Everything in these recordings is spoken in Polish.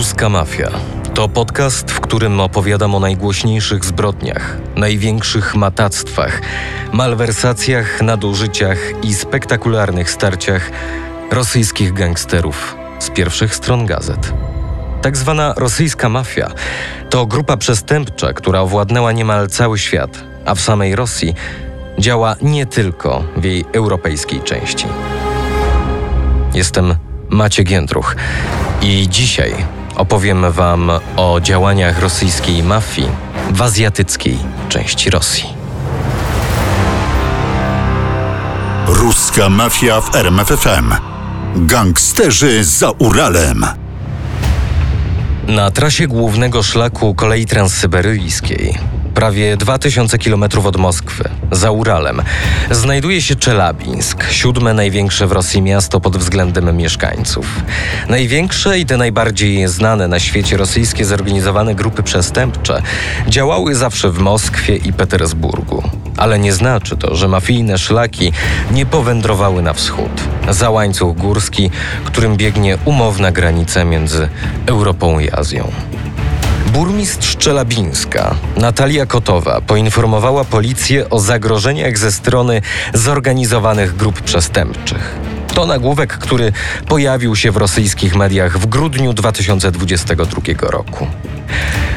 Ruska Mafia to podcast, w którym opowiadam o najgłośniejszych zbrodniach, największych matactwach, malwersacjach, nadużyciach i spektakularnych starciach rosyjskich gangsterów z pierwszych stron gazet. Tak zwana rosyjska mafia to grupa przestępcza, która owładnęła niemal cały świat, a w samej Rosji działa nie tylko w jej europejskiej części. Jestem Maciek Jędruch i dzisiaj opowiem Wam o działaniach rosyjskiej mafii w azjatyckiej części Rosji. Ruska mafia w RMFFM. Gangsterzy za Uralem. Na trasie głównego szlaku kolei transsyberyjskiej prawie 2000 km od Moskwy, za Uralem, znajduje się Czelabinsk, siódme największe w Rosji miasto pod względem mieszkańców. Największe i te najbardziej znane na świecie rosyjskie zorganizowane grupy przestępcze działały zawsze w Moskwie i Petersburgu. Ale nie znaczy to, że mafijne szlaki nie powędrowały na wschód, za łańcuch górski, którym biegnie umowna granica między Europą i Azją. Burmistrz Czelabińska, Natalia Kotowa, poinformowała policję o zagrożeniach ze strony zorganizowanych grup przestępczych. To nagłówek, który pojawił się w rosyjskich mediach w grudniu 2022 roku.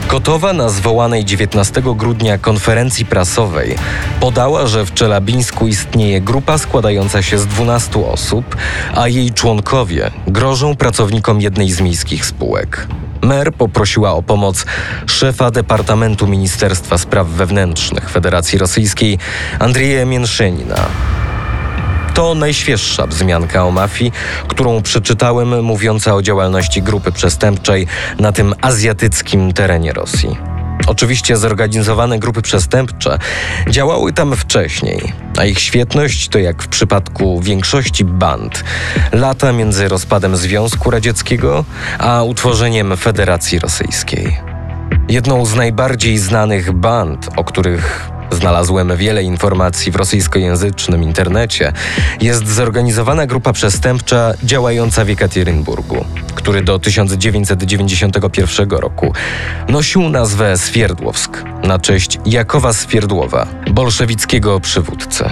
Kotowa na zwołanej 19 grudnia konferencji prasowej podała, że w Czelabińsku istnieje grupa składająca się z 12 osób, a jej członkowie grożą pracownikom jednej z miejskich spółek. Mer poprosiła o pomoc szefa Departamentu Ministerstwa Spraw Wewnętrznych Federacji Rosyjskiej Andrzeja Mięszynina. To najświeższa wzmianka o mafii, którą przeczytałem, mówiąca o działalności grupy przestępczej na tym azjatyckim terenie Rosji. Oczywiście zorganizowane grupy przestępcze działały tam wcześniej, a ich świetność to jak w przypadku większości band lata między rozpadem Związku Radzieckiego a utworzeniem Federacji Rosyjskiej. Jedną z najbardziej znanych band, o których znalazłem wiele informacji w rosyjskojęzycznym internecie, jest zorganizowana grupa przestępcza działająca w Jekaterynburgu, który do 1991 roku nosił nazwę Swierdłowsk na cześć Jakowa Swierdłowa, bolszewickiego przywódcy.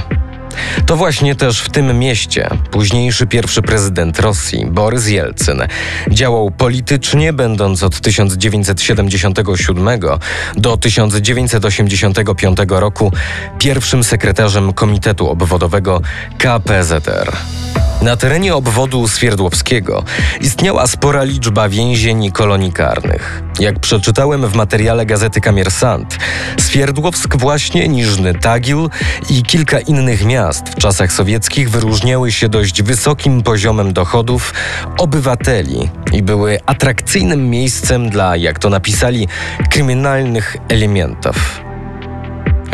To właśnie też w tym mieście późniejszy pierwszy prezydent Rosji, Borys Jelcyn, działał politycznie, będąc od 1977 do 1985 roku pierwszym sekretarzem Komitetu Obwodowego KPZR. Na terenie obwodu Swierdłowskiego istniała spora liczba więzień i kolonii karnych. Jak przeczytałem w materiale gazety Kamiersant, Swierdłowsk właśnie, Niżny Tagil i kilka innych miast w czasach sowieckich wyróżniały się dość wysokim poziomem dochodów obywateli i były atrakcyjnym miejscem dla, jak to napisali, kryminalnych elementów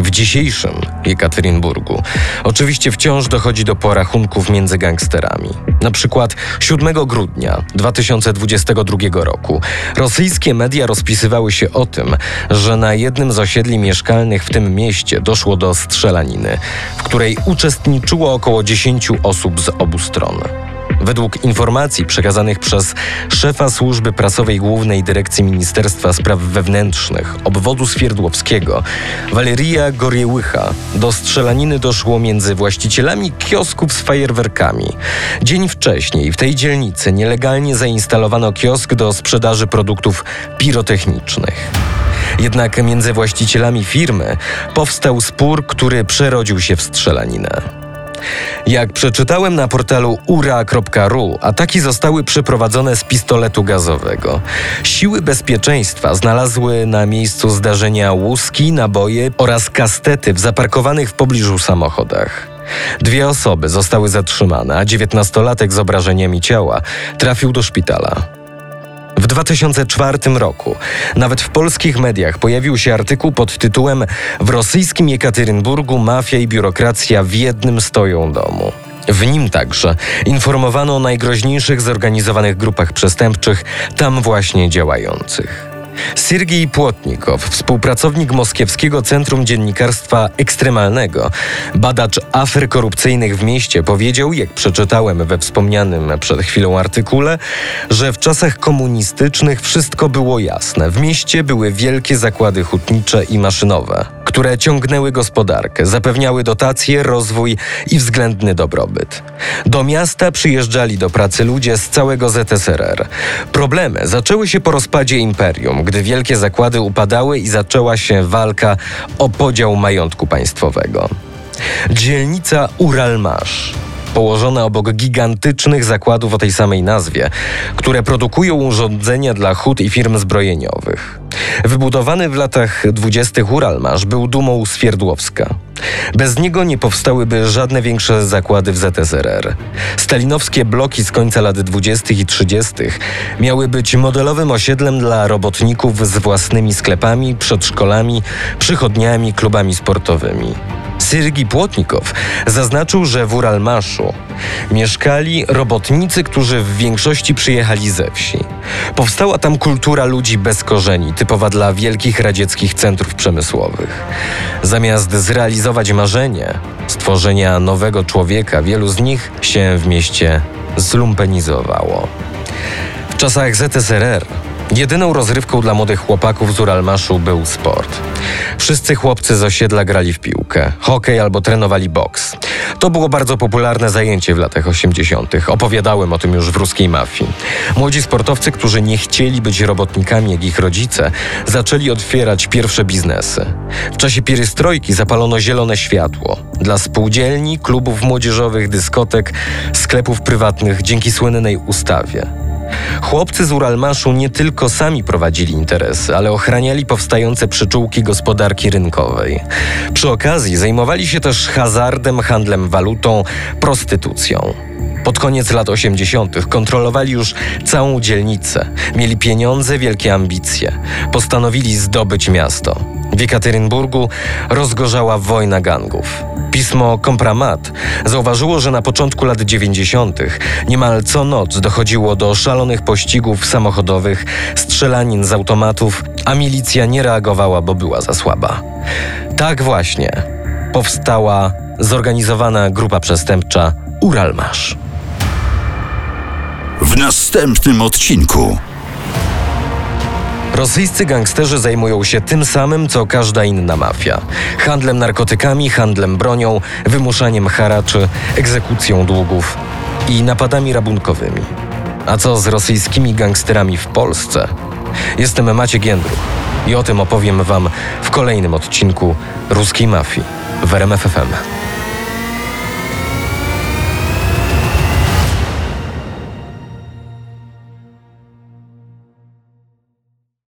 w dzisiejszym Jekaterynburgu. Oczywiście wciąż dochodzi do porachunków między gangsterami. Na przykład 7 grudnia 2022 roku rosyjskie media rozpisywały się o tym, że na jednym z osiedli mieszkalnych w tym mieście doszło do strzelaniny, w której uczestniczyło około 10 osób z obu stron. Według informacji przekazanych przez szefa służby prasowej Głównej Dyrekcji Ministerstwa Spraw Wewnętrznych obwodu Swierdłowskiego, Waleria Goriełycha, do strzelaniny doszło między właścicielami kiosków z fajerwerkami. Dzień wcześniej w tej dzielnicy nielegalnie zainstalowano kiosk do sprzedaży produktów pirotechnicznych. Jednak między właścicielami firmy powstał spór, który przerodził się w strzelaninę. Jak przeczytałem na portalu ura.ru, ataki zostały przeprowadzone z pistoletu gazowego. Siły bezpieczeństwa znalazły na miejscu zdarzenia łuski, naboje oraz kastety w zaparkowanych w pobliżu samochodach. Dwie osoby zostały zatrzymane, a dziewiętnastolatek z obrażeniami ciała trafił do szpitala. W 2004 roku nawet w polskich mediach pojawił się artykuł pod tytułem W rosyjskim Jekaterynburgu mafia i biurokracja w jednym stoją domu. W nim także informowano o najgroźniejszych zorganizowanych grupach przestępczych tam właśnie działających. Siergiej Płotnikow, współpracownik Moskiewskiego Centrum Dziennikarstwa Ekstremalnego, badacz afer korupcyjnych w mieście, powiedział, jak przeczytałem we wspomnianym przed chwilą artykule, że w czasach komunistycznych wszystko było jasne. W mieście były wielkie zakłady hutnicze i maszynowe, które ciągnęły gospodarkę, zapewniały dotacje, rozwój i względny dobrobyt. Do miasta przyjeżdżali do pracy ludzie z całego ZSRR. Problemy zaczęły się po rozpadzie imperium, gdy wielkie zakłady upadały i zaczęła się walka o podział majątku państwowego. Dzielnica Uralmasz położona obok gigantycznych zakładów o tej samej nazwie, które produkują urządzenia dla hut i firm zbrojeniowych. Wybudowany w latach dwudziestych Uralmasz był dumą Swierdłowska. Bez niego nie powstałyby żadne większe zakłady w ZSRR. Stalinowskie bloki z końca lat 20. i 30. miały być modelowym osiedlem dla robotników z własnymi sklepami, przedszkolami, przychodniami, klubami sportowymi. Syrgi Płotnikow zaznaczył, że w Uralmaszu mieszkali robotnicy, którzy w większości przyjechali ze wsi. Powstała tam kultura ludzi bez korzeni, typowa dla wielkich radzieckich centrów przemysłowych. Zamiast zrealizować marzenie stworzenia nowego człowieka, wielu z nich się w mieście zlumpenizowało. W czasach ZSRR Jedyną rozrywką dla młodych chłopaków z Uralmaszu był sport. Wszyscy chłopcy z osiedla grali w piłkę, hokej albo trenowali boks. To było bardzo popularne zajęcie w latach 80. Opowiadałem o tym już w ruskiej mafii. Młodzi sportowcy, którzy nie chcieli być robotnikami jak ich rodzice, zaczęli otwierać pierwsze biznesy. W czasie pierystrojki zapalono zielone światło. Dla spółdzielni, klubów młodzieżowych, dyskotek, sklepów prywatnych dzięki słynnej ustawie. Chłopcy z Uralmaszu nie tylko sami prowadzili interesy, ale ochraniali powstające przyczółki gospodarki rynkowej. Przy okazji zajmowali się też hazardem, handlem walutą, prostytucją. Pod koniec lat 80. kontrolowali już całą dzielnicę. Mieli pieniądze, wielkie ambicje. Postanowili zdobyć miasto. W Jekaterynburgu rozgorzała wojna gangów. Pismo Kompramat zauważyło, że na początku lat 90. niemal co noc dochodziło do szalonych pościgów samochodowych, strzelanin z automatów, a milicja nie reagowała, bo była za słaba. Tak właśnie powstała zorganizowana grupa przestępcza Uralmasz. W następnym odcinku. Rosyjscy gangsterzy zajmują się tym samym, co każda inna mafia: handlem narkotykami, handlem bronią, wymuszaniem haraczy, egzekucją długów i napadami rabunkowymi. A co z rosyjskimi gangsterami w Polsce? Jestem Maciek Jędruch i o tym opowiem Wam w kolejnym odcinku Ruskiej Mafii w RMFFM.